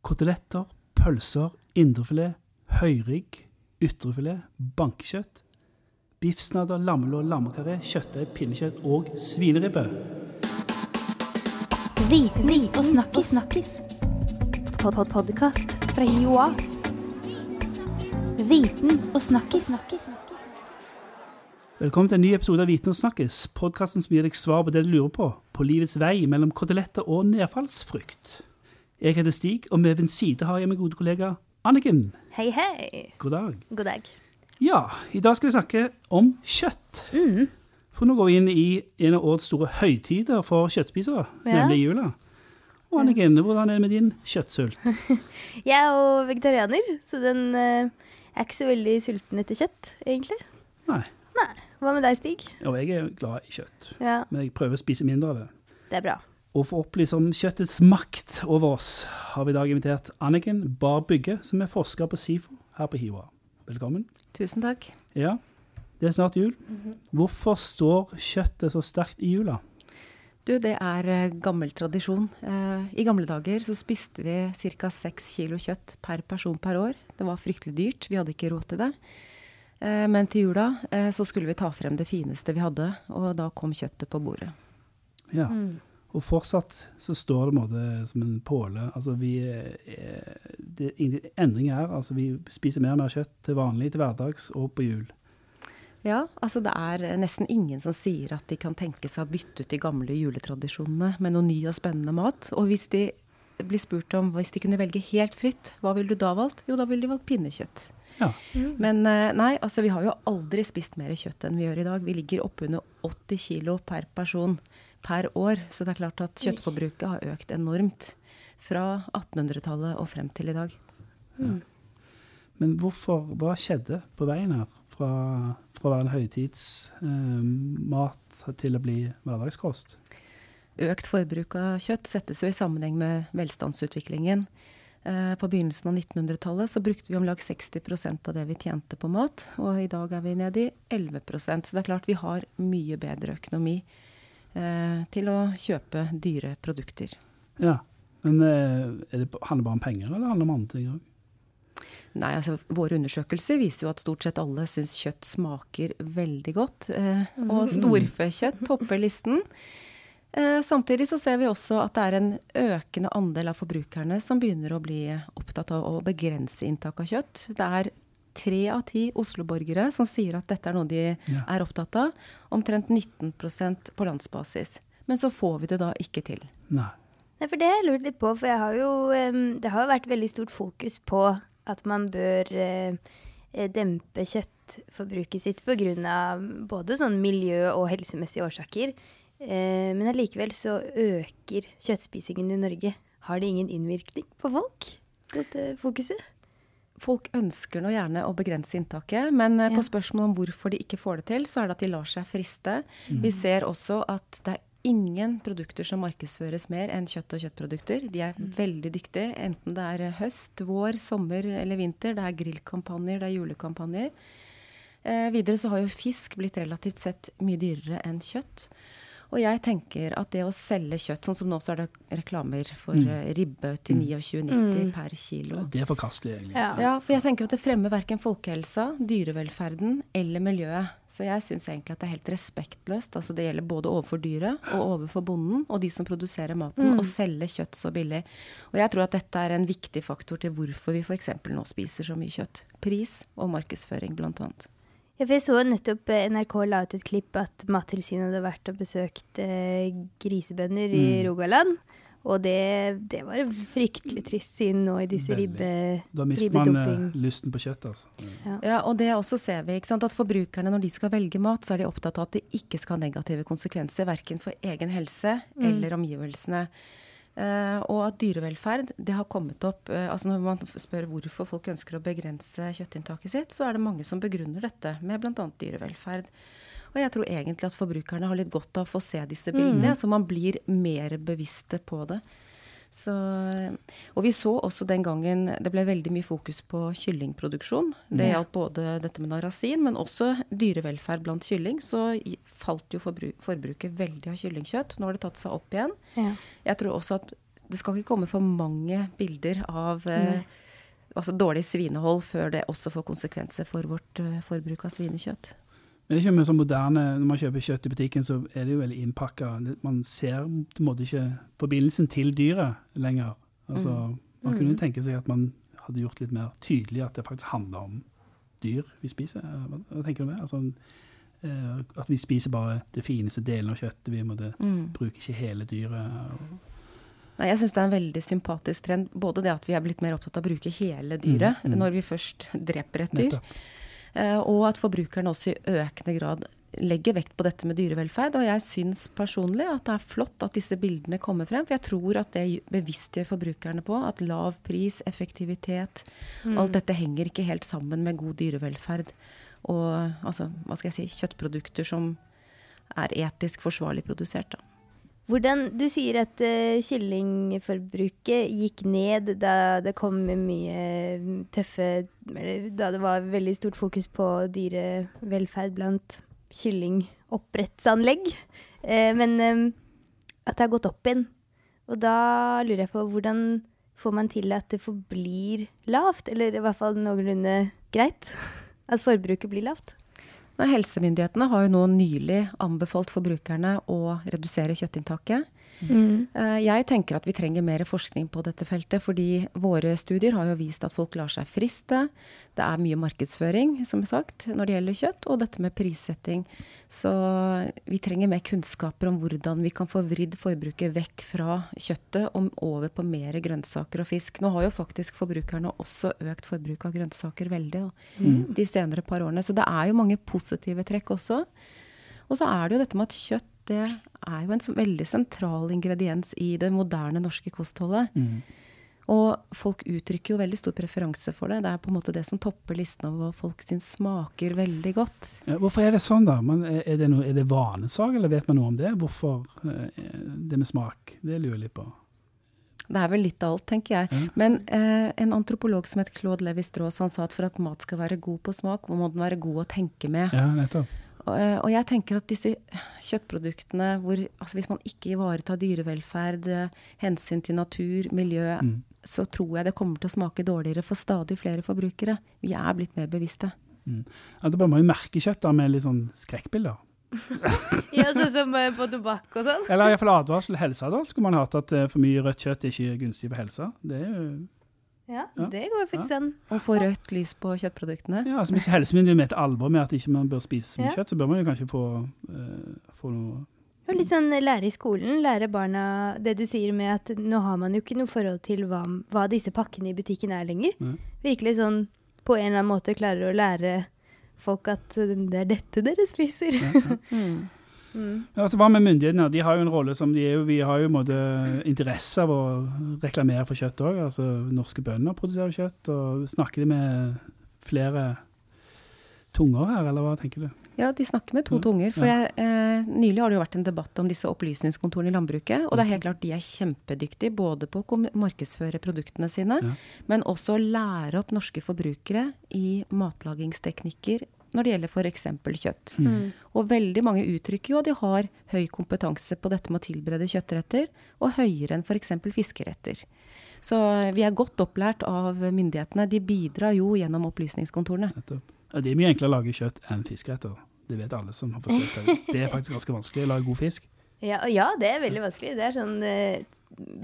Koteletter, pølser, indrefilet, høyrygg, ytrefilet, bankekjøtt, biffsnadder, lammelår, lammekaré, kjøttdeig, pinnekjøtt og svineribbe. Viten og snakkis. snakkis. Pod -pod Podkast fra Joa. Viten og snakkis. Velkommen til en ny episode av Viten og snakkes, podkasten som gir deg svar på det du lurer på, på livets vei mellom koteletter og nedfallsfrykt. Jeg heter Stig, og med ved side har jeg min gode kollega Anniken. Hei, hei. God dag. God dag. Ja, i dag skal vi snakke om kjøtt. Mm. For nå går vi inn i en av årets store høytider for kjøttspisere, Ja. nemlig jula. Og Anniken, hvordan er det med din kjøttsult? Jeg er jo vegetarianer, så den eh, er ikke så veldig sulten etter kjøtt, egentlig. Nei, Nei. Hva med deg, Stig? Jo, jeg er glad i kjøtt, Ja, men jeg prøver å spise mindre av det. det er bra. Og for å opplyse om kjøttets makt over oss, har vi i dag invitert Anniken Bar Bygge, som er forsker på SIFO her på Hiva. Velkommen. Tusen takk. Ja, det er snart jul. Hvorfor står kjøttet så sterkt i jula? Du, det er eh, gammel tradisjon. Eh, I gamle dager så spiste vi ca. seks kilo kjøtt per person per år. Det var fryktelig dyrt, vi hadde ikke råd til det. Eh, men til jula eh, så skulle vi ta frem det fineste vi hadde, og da kom kjøttet på bordet. Ja, Mm. Og fortsatt så står det en måte som en påle. Altså vi, eh, det, endring er Altså vi spiser mer og mer kjøtt til vanlig, til hverdags og på jul. Ja, altså det er nesten ingen som sier at de kan tenke seg å bytte ut de gamle juletradisjonene med noe ny og spennende mat. Og hvis de blir spurt om hvis de kunne velge helt fritt, hva ville du da valgt? Jo, da ville de valgt pinnekjøtt. Ja, Men eh, nei, altså vi har jo aldri spist mer kjøtt enn vi gjør i dag. Vi ligger oppunder 80 kilo per person per år. Så det er klart at kjøttforbruket har økt enormt fra 1800-tallet og frem til i dag. Men hvorfor, hva skjedde på veien her? Fra, fra å være en høytidsmat eh, til å bli hverdagskost? Økt forbruk av kjøtt settes jo i sammenheng med velstandsutviklingen. Eh, På begynnelsen av 1900-tallet så brukte vi om lag 60% av det vi tjente på mat, og i dag er vi nede i 11% Så det er klart vi har mye bedre økonomi til å kjøpe dyre produkter. Ja, men eh, er det, handler det bare om penger, eller handler det om andre ting òg? Nei, altså Våre undersøkelser viser jo at stort sett alle syns kjøtt smaker veldig godt. Eh, og storfekjøtt topper listen. Eh, samtidig så ser vi også at det er en økende andel av forbrukerne som begynner å bli opptatt av å begrense inntak av kjøtt. Det er tre av ti Oslo-borgere som sier at dette er noe de Ja. er opptatt av. Omtrent 19% på landsbasis. Men så får vi det da ikke til. Nei. Nei, for det har jeg lurt litt på, for jeg har jo, det har jo vært veldig stort fokus på at man bør eh, dempe kjøttforbruket sitt pga. både sånn miljø- og helsemessige årsaker. Eh, men allikevel så øker kjøttspisingen i Norge. Har det ingen innvirkning på folk, dette fokuset? Folk ønsker nå gjerne å begrense inntaket, men eh, Ja. på spørsmål om hvorfor de ikke får det til, så er det at de lar seg friste. Vi ser også at det er ingen produkter som markedsføres mer enn kjøtt og kjøttprodukter. De er veldig dyktige, enten det er høst, vår, sommer eller vinter. Det er grillkampanjer, det er julekampanjer. Eh, videre så har jo fisk blitt relativt sett mye dyrere enn kjøtt. Og jeg tenker at det å selge kjøtt, sånn som nå så er det reklamer for mm. ribbe til 29,90 per kilo. Det er forkastelig, egentlig. Ja. Ja, for jeg tenker at det fremmer verken folkehelsa, dyrevelferden eller miljøet. Så jeg syns egentlig at det er helt respektløst. Altså det gjelder både overfor dyret og overfor bonden og de som produserer maten, å selge kjøtt så billig. Og jeg tror at dette er en viktig faktor til hvorfor vi f.eks. nå spiser så mye kjøtt. Pris og markedsføring, blant annet. Ja, for jeg så nettopp eh, NRK la ut et klipp at Mattilsynet hadde vært og besøkt eh, grisebønder i Mm. Rogaland. Og det, det var fryktelig trist siden nå i disse ribbe... Da mister man eh, lysten på kjøtt, altså. Ja, og det også ser vi, ikke sant, at forbrukerne når de skal velge mat, så er de opptatt av at det ikke skal ha negative konsekvenser, verken for egen helse eller omgivelsene. Eh, og at dyrevelferd, det har kommet opp eh, altså Når man spør hvorfor folk ønsker å begrense kjøttinntaket sitt, så er det mange som begrunner dette med bl.a. dyrevelferd. Og jeg tror egentlig at forbrukerne har litt godt av å få se disse bildene, så man blir mer bevisste på det. Så, og vi så også den gangen det ble veldig mye fokus på kyllingproduksjon. Det Ja. gjaldt både dette med narasin, men også dyrevelferd blant kylling. Så falt jo forbruket veldig av kyllingkjøtt. Nå har det tatt seg opp igjen. Ja. Jeg tror også at det skal ikke komme for mange bilder av eh, altså dårlig svinehold før det også får konsekvenser for vårt uh, forbruk av svinekjøtt. Men det er ikke mye sånn moderne, Når man kjøper kjøtt i butikken, så er det jo veldig innpakka. Man ser på en måte ikke forbindelsen til dyret lenger. Altså, Man kunne jo tenke seg at man hadde gjort litt mer tydelig at det faktisk handler om dyr vi spiser. Hva, tenker du med? Altså, eh, at vi spiser bare det fineste delen av kjøttet. Vi måtte, bruker ikke hele dyret. Nei, jeg syns det er en veldig sympatisk trend. Både det at vi er blitt mer opptatt av å bruke hele dyret Mm, mm. når vi først dreper et dyr, Nettopp. Eh, og at forbrukerne også i økende grad legger vekt på dette med dyrevelferd. Og jeg syns personlig at det er flott at disse bildene kommer frem. For jeg tror at det bevisstgjør forbrukerne på at lav pris, effektivitet, alt dette henger ikke helt sammen med god dyrevelferd. Og altså, hva skal jeg si, kjøttprodukter som er etisk forsvarlig produsert. Da. Hvordan, du sier at uh, kyllingforbruket gikk ned da det kom mye tøffe Eller da det var veldig stort fokus på dyrevelferd blant kyllingoppdrettsanlegg. Uh, men eh, at det har gått opp igjen. Og da lurer jeg på hvordan får man til at det forblir lavt? Eller i hvert fall noenlunde greit? At forbruket blir lavt? Helsemyndighetene har jo nå nylig anbefalt forbrukerne å redusere kjøttinntaket. Eh, Jeg tenker at vi trenger mer forskning på dette feltet, fordi våre studier har jo vist at folk lar seg friste. Det er mye markedsføring, som sagt, når det gjelder kjøtt, og dette med prissetting. Så vi trenger mer kunnskaper om hvordan vi kan få vridd forbruket vekk fra kjøttet og over på mer grønnsaker og fisk. Nå har jo faktisk forbrukerne også økt forbruk av grønnsaker veldig da, de senere par årene. Så det er jo mange positive trekk også. Og så er det jo dette med at kjøtt det er jo en veldig sentral ingrediens i det moderne norske kostholdet. Mm. Og folk uttrykker jo veldig stor preferanse for det. Det er på en måte det som topper listen over hva folk syns smaker veldig godt. Ja, hvorfor er det sånn, da? Men er, er, det noe, er det vanesak, eller vet man noe om det? Hvorfor eh, det med smak? Det lurer jeg litt på. Det er vel litt av alt, tenker jeg. Ja. Men eh, en antropolog som het Claude Levi-Strauss, han sa at for at mat skal være god på smak, må den være god å tenke med. Ja, nettopp. Og, eh, jeg tenker at disse kjøttproduktene hvor altså Hvis man ikke ivaretar dyrevelferd, eh, hensyn til natur, miljø, Mm. så tror jeg det kommer til å smake dårligere for stadig flere forbrukere. Vi er blitt mer bevisste. At det bare må jo merke kjøtt da, med litt sånn skrekkbilder. Ja, sånn som eh, på tobakk og sånn? Eller iallfall advarsel helseadvarsel skulle man hatt at for mye rødt kjøtt er ikke gunstig for helsa. Det er jo Ja, Ja. det går faktisk an. Og få rødt lys på kjøttproduktene. Ja, altså Hvis helsemyndighetene mener alvor med at ikke man bør spise mye Ja. kjøtt, så bør man jo kanskje få, uh, få noe Og litt sånn lære i skolen, lære barna det du sier med at nå har man jo ikke noe forhold til hva, hva disse pakkene i butikken er lenger. Nei. Virkelig sånn på en eller annen måte klarer å lære folk at det er dette dere spiser. ja, ja. Mm. Mm. Altså, Hva med myndighetene? De har jo en rolle som de er jo, Vi har jo måte interesse av å reklamere for kjøtt òg. Altså, norske bønder produserer kjøtt. og Snakker de med flere tunger her, eller hva tenker du? Ja, de snakker med to Ja, tunger. For jeg, eh, nylig har det jo vært en debatt om disse opplysningskontorene i landbruket. Og det er helt klart de er kjempedyktige både på å markedsføre produktene sine, Ja. men også lære opp norske forbrukere i matlagingsteknikker når det gjelder f.eks. kjøtt. Mm. Og veldig mange uttrykker jo at de har høy kompetanse på dette med å tilberede kjøttretter, og høyere enn f.eks. fiskeretter. Så vi er godt opplært av myndighetene. De bidrar jo gjennom opplysningskontorene. Ja, det er mye enklere å lage kjøtt enn fiskeretter. Det vet alle som har forsøkt det. Det er faktisk ganske vanskelig å lage god fisk. Ja, ja, det er veldig vanskelig. Det er sånn eh,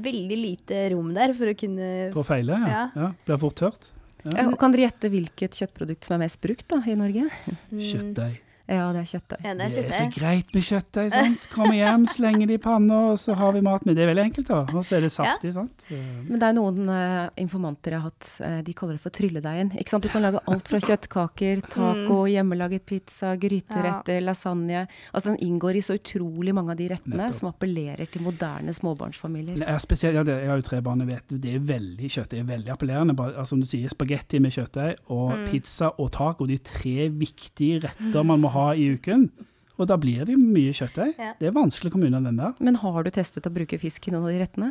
veldig lite rom der for å kunne For å feile, ja. Ja. ja. Blir fort tørt. Ja. Ja, kan dere gjette hvilket kjøttprodukt som er mest brukt da, i Norge? mm. Kjøttdeig. Ja, det er kjøttdeig. Ja, det Det er så greit med kjøttdeig. sant? Kommer hjem, slenger det i panna, og så har vi mat med. Det er veldig enkelt, da. Og så er det saftig, sant. Eh, Men det er noen uh, informanter jeg har hatt, uh, de kaller det for trylledeigen. Ikke sant? Du kan lage alt fra kjøttkaker, taco, hjemmelaget pizza, gryteretter, lasagne. Altså den inngår i så utrolig mange av de rettene Nettopp. som appellerer til moderne småbarnsfamilier. Er spesielt, ja, det, jeg har jo tre barn, jeg vet det er veldig kjøtt. Det er veldig appellerende. Bare, altså, som du sier, spagetti med kjøttdeig og pizza og taco. De tre viktige retter man må ha i uken. Og da blir det mye kjøttdeig. Ja. Det er vanskelig å komme unna den der. Men har du testet å bruke fisk i noen av de rettene?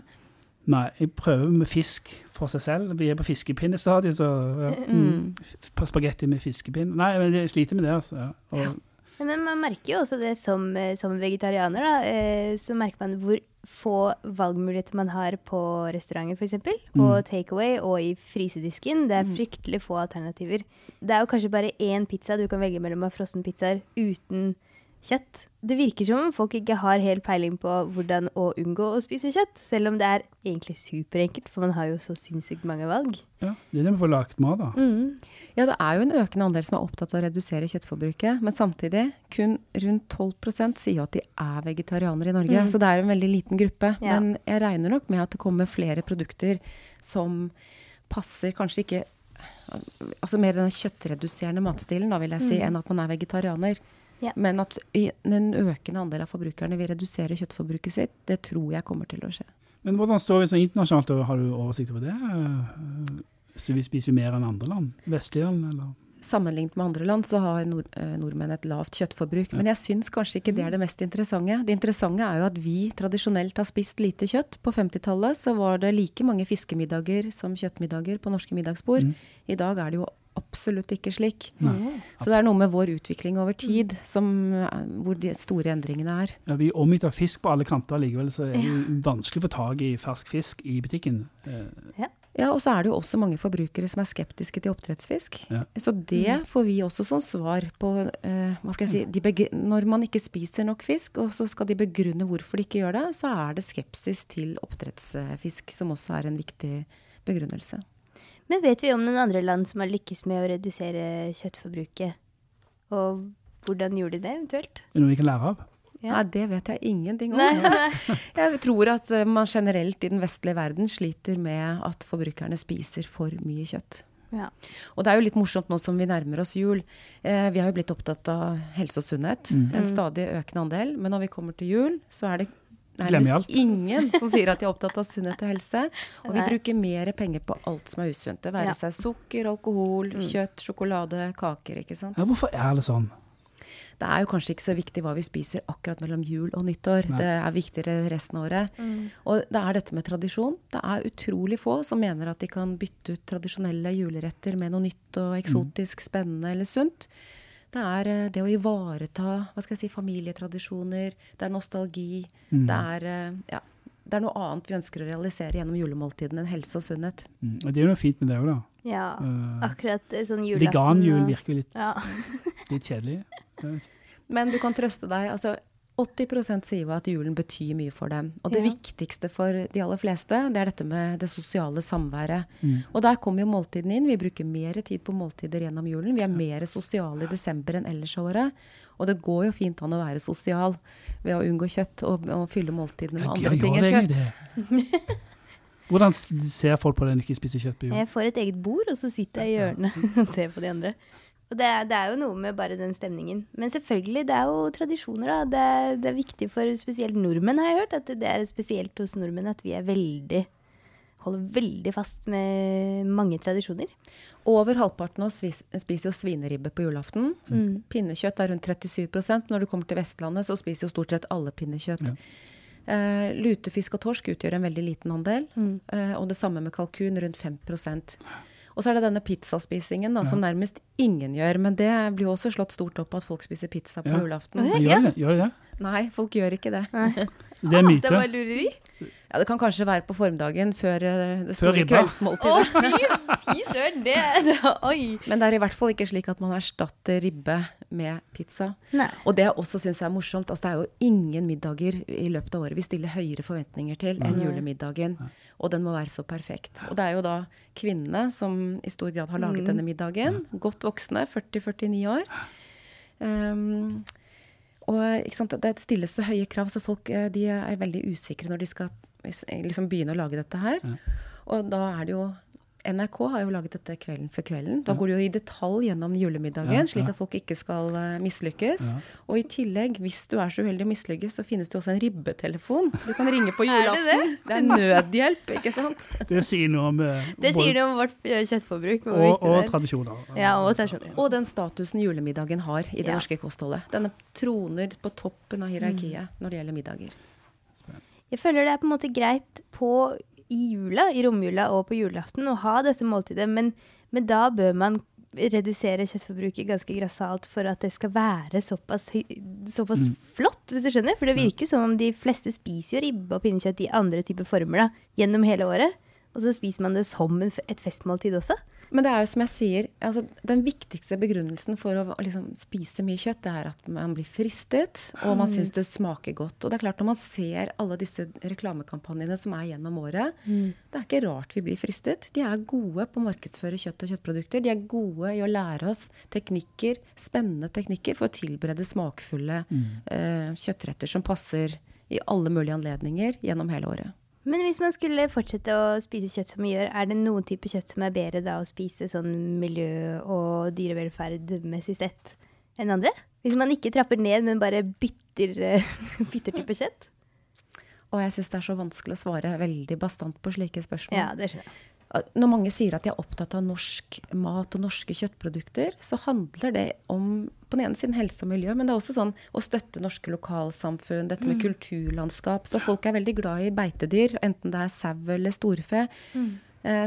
Nei, jeg prøver med fisk for seg selv. Vi er på fiskepinnestadiet, så ja. mm. F- Spagetti med fiskepinn. Nei, men jeg sliter med det, altså. Ja. Og, Men man merker jo også det som, eh, som vegetarianer, da. Eh, så merker man hvor få valgmuligheter man har på restauranter f.eks., Mm. og takeaway og i frysedisken. Det er Mm. fryktelig få alternativer. Det er jo kanskje bare én pizza du kan velge mellom av frossenpizzaer uten kjøtt. Det virker som om folk ikke har helt peiling på hvordan å unngå å spise kjøtt, selv om det er egentlig superenkelt, for man har jo så sinnssykt mange valg. Ja, det er det vi får lagt mat da. Mm. Ja, det er jo en økende andel som er opptatt av å redusere kjøttforbruket. Men samtidig, kun rundt 12 sier jo at de er vegetarianere i Norge. Mm. Så det er en veldig liten gruppe. Ja. Men jeg regner nok med at det kommer flere produkter som passer kanskje ikke Altså mer den kjøttreduserende matstilen, da vil jeg si, Mm. enn at man er vegetarianer. Ja. Men at den en økende andel av forbrukerne vil redusere kjøttforbruket sitt, det tror jeg kommer til å skje. Men hvordan står vi så internasjonalt, og har du oversikt over det? Eh, Så vi spiser vi mer enn andre land? Vestlige land, eller? Sammenlignet med andre land så har nord, eh, nordmenn et lavt kjøttforbruk. Men jeg syns kanskje ikke det er det mest interessante. Det interessante er jo at vi tradisjonelt har spist lite kjøtt. På 50-tallet så var det like mange fiskemiddager som kjøttmiddager på norske middagsbord. Mm. I dag er det jo absolutt ikke slik. Nei. Så det er noe med vår utvikling over tid som, eh, hvor de store endringene er. Ja, vi er omgitt av fisk på alle kanter likevel, så er det jo vanskelig å få tak i fersk fisk i butikken. Ja. Ja, og så er det jo også mange forbrukere som er skeptiske til oppdrettsfisk. Ja. Så det får vi også som svar på uh, hva skal jeg si, Når man ikke spiser nok fisk, og så skal de begrunne hvorfor de ikke gjør det, så er det skepsis til oppdrettsfisk som også er en viktig begrunnelse. Men vet vi om noen andre land som har lykkes med å redusere kjøttforbruket? Og hvordan gjorde de det, eventuelt? er det noe vi kan lære av? Ja. Nei, det vet jeg ingenting om. Nei. Jeg tror at eh, man generelt i den vestlige verden sliter med at forbrukerne spiser for mye kjøtt. Ja. Og det er jo litt morsomt nå som vi nærmer oss jul. Eh, vi har jo blitt opptatt av helse og sunnhet. Mm. En Mm. stadig økende andel. Men når vi kommer til jul, så er det. Nærmest ingen som sier at de er opptatt av sunnhet og helse. Og vi bruker mer penger på alt som er usunt. Det være Ja. seg sukker, alkohol, Mm. kjøtt, sjokolade, kaker. ikke sant? Ja, hvorfor er det sånn? Det er jo kanskje ikke så viktig hva vi spiser akkurat mellom jul og nyttår. Nei. Det er viktigere resten av året. Mm. Og det er dette med tradisjon. Det er utrolig få som mener at de kan bytte ut tradisjonelle juleretter med noe nytt og eksotisk, spennende eller sunt. Det er eh, det å ivareta hva skal jeg si, familietradisjoner, det er nostalgi. Mm. Det, er, eh, ja, det er noe annet vi ønsker å realisere gjennom julemåltidene enn helse og sunnhet. Mm. og Det er jo noe fint med det òg, da. ja. uh, Akkurat sånn julaften. Veganjul virker jo litt, Ja. litt kjedelig. Men du kan trøste deg. altså 80 sier jo at julen betyr mye for dem. Og det Ja. viktigste for de aller fleste, det er dette med det sosiale samværet. Mm. Og der kommer jo måltidene inn. Vi bruker mer tid på måltider gjennom julen. Vi er mer sosiale i desember enn ellers av året. Og det går jo fint an å være sosial ved å unngå kjøtt og, og fylle måltidene med andre ting enn kjøtt. Hvordan ser folk på det når de ikke spiser kjøtt på jul? Jeg får et eget bord, og så sitter jeg i hjørnet og ser på de andre. Og det det er jo noe med bare den stemningen. Men selvfølgelig, det er jo tradisjoner, da. Det det er viktig for spesielt nordmenn, har jeg hørt. At det, det er spesielt hos nordmenn at vi er veldig Holder veldig fast med mange tradisjoner. Over halvparten av oss spiser jo svineribbe på julaften. Mm. Pinnekjøtt er rundt 37% Når du kommer til Vestlandet, så spiser jo stort sett alle pinnekjøtt. Ja. Uh, lutefisk og torsk utgjør en veldig liten andel. Mm. Uh, og det samme med kalkun, rundt 5 Og så er det denne pizzaspisingen da, som nærmest ingen gjør. Men det blir jo også slått stort opp at folk spiser pizza på Ja. julaften. Å, Gjør det? Gjør det? Nei, folk gjør ikke det. Det er Ah. Det var lureri. Ja, Det kan kanskje være på formdagen før eh, det store kveldsmåltidet. fy, fy søren! Det, det Oi. Men det er i hvert fall ikke slik at man erstatter ribbe med pizza. Nei. Og det jeg også syns er morsomt, altså det er jo ingen middager i løpet av året vi stiller høyere forventninger til enn Nei. Og den må være så perfekt. Og det er jo da kvinnene som i stor grad har laget Mm. denne middagen. Godt voksne, 40-49 år. Um, og sant, det stilles så høye krav, så folk eh, de er veldig usikre når de skal liksom begynne å lage dette her. Og da er det jo NRK har jo laget dette kvelden for kvelden. Da går du jo i detalj gjennom julemiddagen, slik at folk ikke skal uh, mislykkes. Og i tillegg, hvis du er så uheldig å mislykkes, så finnes det også en ribbetelefon. Du kan ringe på Er det julaften. det, er nødhjelp, ikke sant? Det sier noe om eh, Det sier noe om vårt eh, kjøttforbruk. og, og er. tradisjoner. Ja, og tradisjoner. Og den statusen julemiddagen har i det Ja. norske kostholdet. Denne troner på toppen av hierarkiet Mm. når det gjelder middager. Jeg føler det er på en måte greit på i jula, i romjula og på julaften å ha dette måltidet, men, men da bør man redusere kjøttforbruket ganske grassat for at det skal være såpass, såpass Mm. flott, hvis du skjønner? For det virker som om de fleste spiser ribbe og pinnekjøtt i andre typer former da, gjennom hele året. Og så spiser man det som et festmåltid også. Men det er jo som jeg sier, altså, den viktigste begrunnelsen for å liksom, spise mye kjøtt, det er at man blir fristet, og man syns det smaker godt. Og det er klart, når man ser alle disse reklamekampanjene som er gjennom året, det er ikke rart vi blir fristet. De er gode på å markedsføre kjøtt og kjøttprodukter. De er gode i å lære oss teknikker, spennende teknikker for å tilberede smakfulle eh, kjøttretter som passer i alle mulige anledninger gjennom hele året. Men hvis man skulle fortsette å spise kjøtt som vi gjør, er det noen type kjøtt som er bedre da å spise sånn miljø- og dyrevelferdmessig sett enn andre? Hvis man ikke trapper ned, men bare bytter, eh, bytter type kjøtt? Og jeg syns det er så vanskelig å svare veldig bastant på slike spørsmål. Ja, det skjønner jeg. Når mange sier at de er opptatt av norsk mat og norske kjøttprodukter, så handler det om på den ene siden helse og miljø, men det er også sånn å støtte norske lokalsamfunn, dette med kulturlandskap. Så folk er veldig glad i beitedyr, enten det er sau eller storfe. Mm.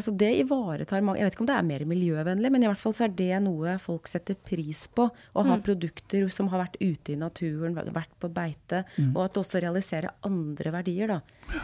Så det ivaretar mange Jeg vet ikke om det er mer miljøvennlig, men i hvert fall så er det noe folk setter pris på. Å ha produkter som har vært ute i naturen, vært på beite, og at det også realiserer andre verdier, da.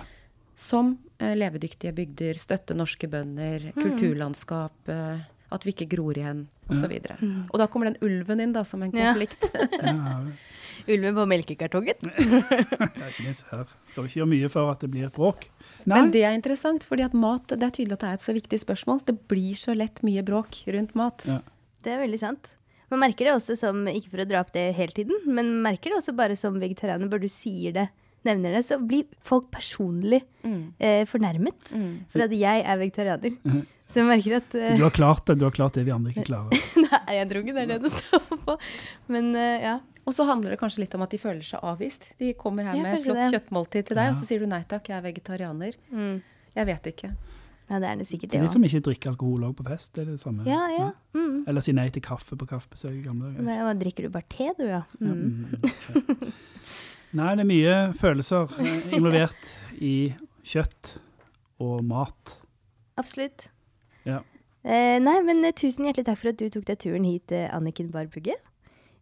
Som eh, levedyktige bygder, støtte norske bønder, kulturlandskap, eh, at vi ikke gror igjen, osv. Og, og da kommer den ulven inn da, som en konflikt. Ja, Ulven på melkekartongen? ikke minst her. Skal vi ikke gjøre mye for at det blir et bråk? Nei. Men det er interessant, fordi at mat, det er tydelig at det er et så viktig spørsmål. Det blir så lett mye bråk rundt mat. Ja. Det er veldig sant. Man merker det også som, ikke for å dra opp det hele tiden, men man merker det også bare som vegetarianer, bare du sier det, nevner det, så blir folk personlig eh, fornærmet for at jeg er vegetarianer. Så jeg merker at uh, Du har klart det, du har klart det vi andre ikke klarer. Nei, jeg tror ikke det er det det står på. Men uh, ja. Og så handler det kanskje litt om at de føler seg avvist. De kommer her Ja, med flott det. kjøttmåltid til deg, Ja. og så sier du nei takk, jeg er vegetarianer. Mm. Jeg vet ikke. Ja, det er det sikkert Det det er de som ikke drikker alkohol òg på fest, det er det samme. Ja, ja. Mm. Eller si nei til kaffe på kaffebesøk i gamle dager. Drikker du bare te, du, ja? Ja, Mm. mm, ja. Nei, det er mye følelser eh, involvert i kjøtt og mat. Absolutt. Ja. Eh, nei, men eh, tusen hjertelig takk for at du tok deg turen hit, eh, Anniken Barbugge.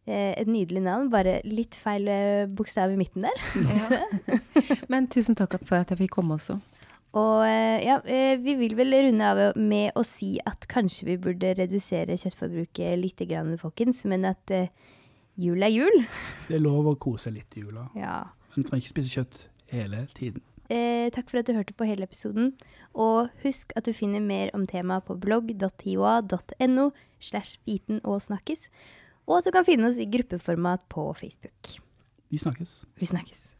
Eh, et nydelig navn, bare litt feil eh, bokstav i midten der. Men tusen takk for at jeg fikk komme også. Og eh, ja, eh, vi vil vel runde av med å si at kanskje vi burde redusere kjøttforbruket litt, grann, folkens, men at eh, jul er jul. Det er lov å kose litt i jula. Ja. Men du trenger ikke spise kjøtt hele tiden. Eh, takk for at du hørte på hele episoden. Og husk at du finner mer om temaet på blogg.hioa.no slash viten og snakkes. Og at du kan finne oss i gruppeformat på Facebook. Vi snakkes. Vi snakkes.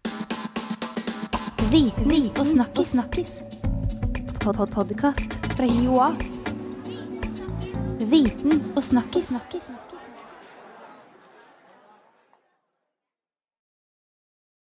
Viten og snakkes. snakkes. Pod -pod Podkast fra Hioa. Viten og snakkes. snakkis.